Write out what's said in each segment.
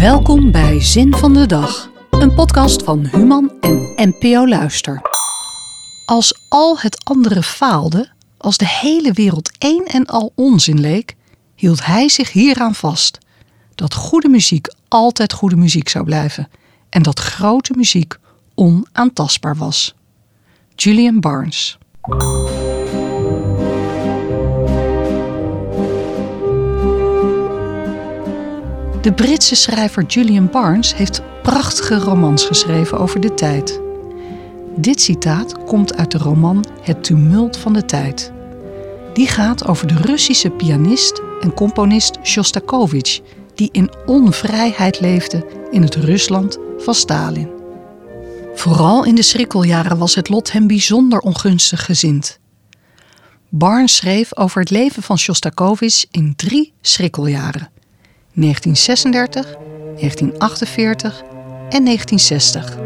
Welkom bij Zin van de Dag, een podcast van Human en NPO Luister. Als al het andere faalde, als de hele wereld één en al onzin leek, hield hij zich hieraan vast: dat goede muziek altijd goede muziek zou blijven en dat grote muziek onaantastbaar was. Julian Barnes. De Britse schrijver Julian Barnes heeft prachtige romans geschreven over de tijd. Dit citaat komt uit de roman Het tumult van de tijd. Die gaat over de Russische pianist en componist Shostakovich, die in onvrijheid leefde in het Rusland van Stalin. Vooral in de schrikkeljaren was het lot hem bijzonder ongunstig gezind. Barnes schreef over het leven van Shostakovich in drie schrikkeljaren: 1936, 1948 en 1960.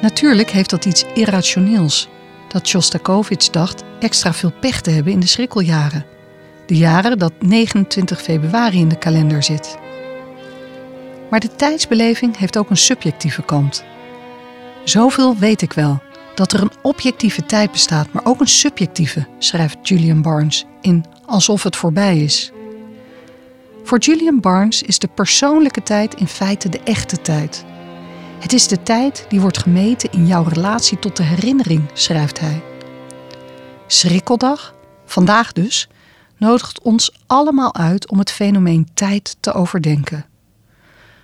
Natuurlijk heeft dat iets irrationeels, dat Shostakovich dacht extra veel pech te hebben in de schrikkeljaren. De jaren dat 29 februari in de kalender zit. Maar de tijdsbeleving heeft ook een subjectieve kant. Zoveel weet ik wel, dat er een objectieve tijd bestaat, maar ook een subjectieve, schrijft Julian Barnes in Alsof het voorbij is. Voor Julian Barnes is de persoonlijke tijd in feite de echte tijd. Het is de tijd die wordt gemeten in jouw relatie tot de herinnering, schrijft hij. Schrikkeldag, vandaag dus, nodigt ons allemaal uit om het fenomeen tijd te overdenken.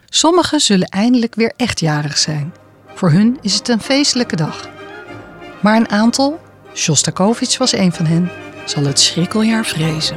Sommigen zullen eindelijk weer echtjarig zijn. Voor hun is het een feestelijke dag. Maar een aantal, Shostakovich was een van hen, zal het schrikkeljaar vrezen.